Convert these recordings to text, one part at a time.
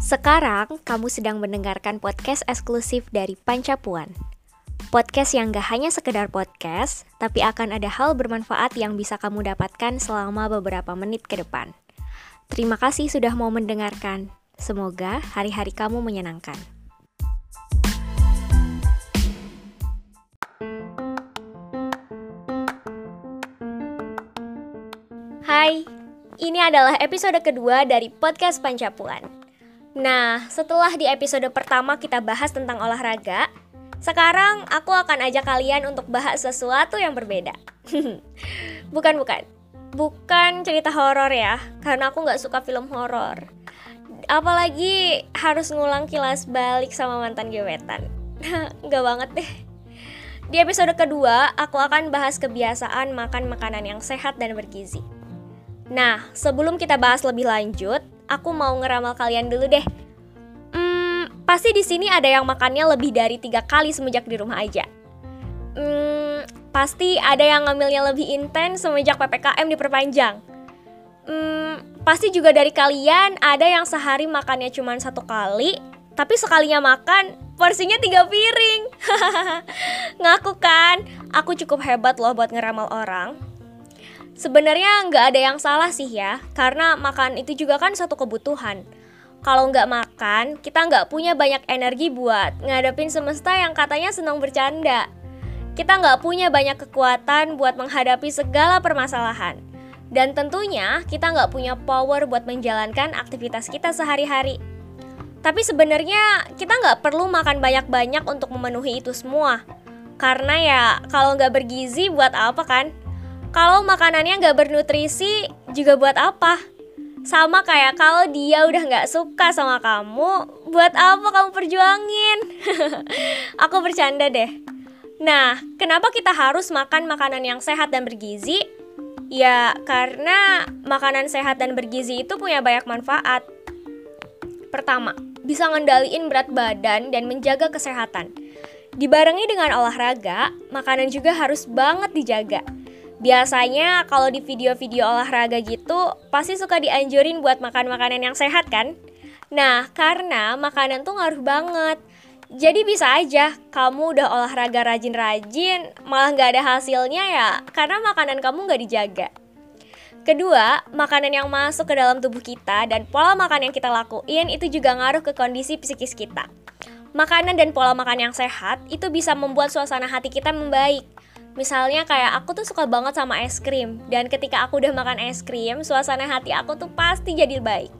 Sekarang kamu sedang mendengarkan podcast eksklusif dari Pancapuan. Podcast yang gak hanya sekedar podcast, tapi akan ada hal bermanfaat yang bisa kamu dapatkan selama beberapa menit ke depan. Terima kasih sudah mau mendengarkan. Semoga hari-hari kamu menyenangkan. Hai, ini adalah episode kedua dari podcast Pancapuan. Nah, setelah di episode pertama kita bahas tentang olahraga, sekarang aku akan ajak kalian untuk bahas sesuatu yang berbeda. bukan, bukan. Bukan cerita horor ya, karena aku nggak suka film horor. Apalagi harus ngulang kilas balik sama mantan gebetan. Nggak banget deh. Di episode kedua, aku akan bahas kebiasaan makan makanan yang sehat dan bergizi. Nah, sebelum kita bahas lebih lanjut, aku mau ngeramal kalian dulu deh. Hmm, pasti di sini ada yang makannya lebih dari tiga kali semenjak di rumah aja. Hmm, pasti ada yang ngambilnya lebih intens semenjak PPKM diperpanjang. Hmm, pasti juga dari kalian ada yang sehari makannya cuma satu kali, tapi sekalinya makan porsinya tiga piring. Ngaku kan, aku cukup hebat loh buat ngeramal orang. Sebenarnya nggak ada yang salah sih ya, karena makan itu juga kan satu kebutuhan. Kalau nggak makan, kita nggak punya banyak energi buat ngadepin semesta yang katanya senang bercanda. Kita nggak punya banyak kekuatan buat menghadapi segala permasalahan. Dan tentunya kita nggak punya power buat menjalankan aktivitas kita sehari-hari. Tapi sebenarnya kita nggak perlu makan banyak-banyak untuk memenuhi itu semua. Karena ya kalau nggak bergizi buat apa kan? Kalau makanannya nggak bernutrisi juga buat apa? Sama kayak kalau dia udah nggak suka sama kamu, buat apa kamu perjuangin? Aku bercanda deh. Nah, kenapa kita harus makan makanan yang sehat dan bergizi? Ya, karena makanan sehat dan bergizi itu punya banyak manfaat. Pertama, bisa ngendaliin berat badan dan menjaga kesehatan. Dibarengi dengan olahraga, makanan juga harus banget dijaga. Biasanya kalau di video-video olahraga gitu, pasti suka dianjurin buat makan makanan yang sehat kan? Nah, karena makanan tuh ngaruh banget. Jadi bisa aja kamu udah olahraga rajin-rajin, malah nggak ada hasilnya ya, karena makanan kamu nggak dijaga. Kedua, makanan yang masuk ke dalam tubuh kita dan pola makan yang kita lakuin itu juga ngaruh ke kondisi psikis kita. Makanan dan pola makan yang sehat itu bisa membuat suasana hati kita membaik. Misalnya kayak aku tuh suka banget sama es krim dan ketika aku udah makan es krim, suasana hati aku tuh pasti jadi baik.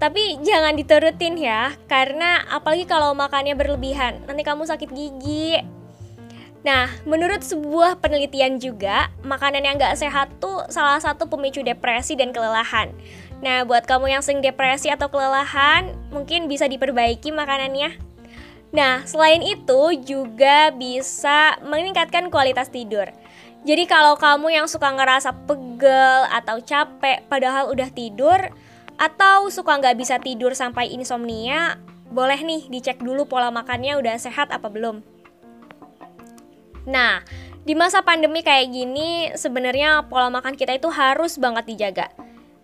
Tapi jangan diturutin ya, karena apalagi kalau makannya berlebihan, nanti kamu sakit gigi, Nah, menurut sebuah penelitian juga, makanan yang gak sehat tuh salah satu pemicu depresi dan kelelahan. Nah, buat kamu yang sering depresi atau kelelahan, mungkin bisa diperbaiki makanannya. Nah, selain itu juga bisa meningkatkan kualitas tidur. Jadi kalau kamu yang suka ngerasa pegel atau capek padahal udah tidur, atau suka nggak bisa tidur sampai insomnia, boleh nih dicek dulu pola makannya udah sehat apa belum. Nah, di masa pandemi kayak gini sebenarnya pola makan kita itu harus banget dijaga.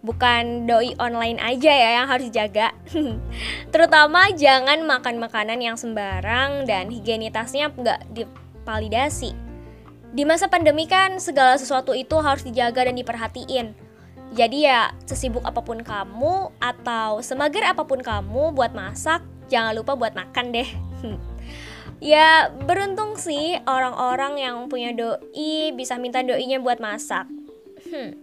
Bukan doi online aja ya yang harus dijaga. Terutama jangan makan makanan yang sembarang dan higienitasnya nggak divalidasi. Di masa pandemi kan segala sesuatu itu harus dijaga dan diperhatiin. Jadi ya sesibuk apa pun kamu atau semager apa pun kamu buat masak, jangan lupa buat makan deh. Ya beruntung sih orang-orang yang punya doi bisa minta doinya buat masak. Hmm.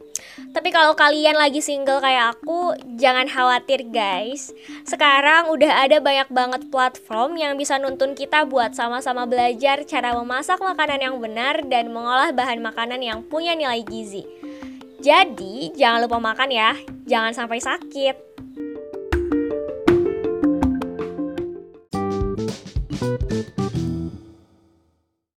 Tapi kalau kalian lagi single kayak aku, jangan khawatir guys. Sekarang udah ada banyak banget platform yang bisa nuntun kita buat sama-sama belajar cara memasak makanan yang benar dan mengolah bahan makanan yang punya nilai gizi. Jadi, jangan lupa makan ya, jangan sampai sakit.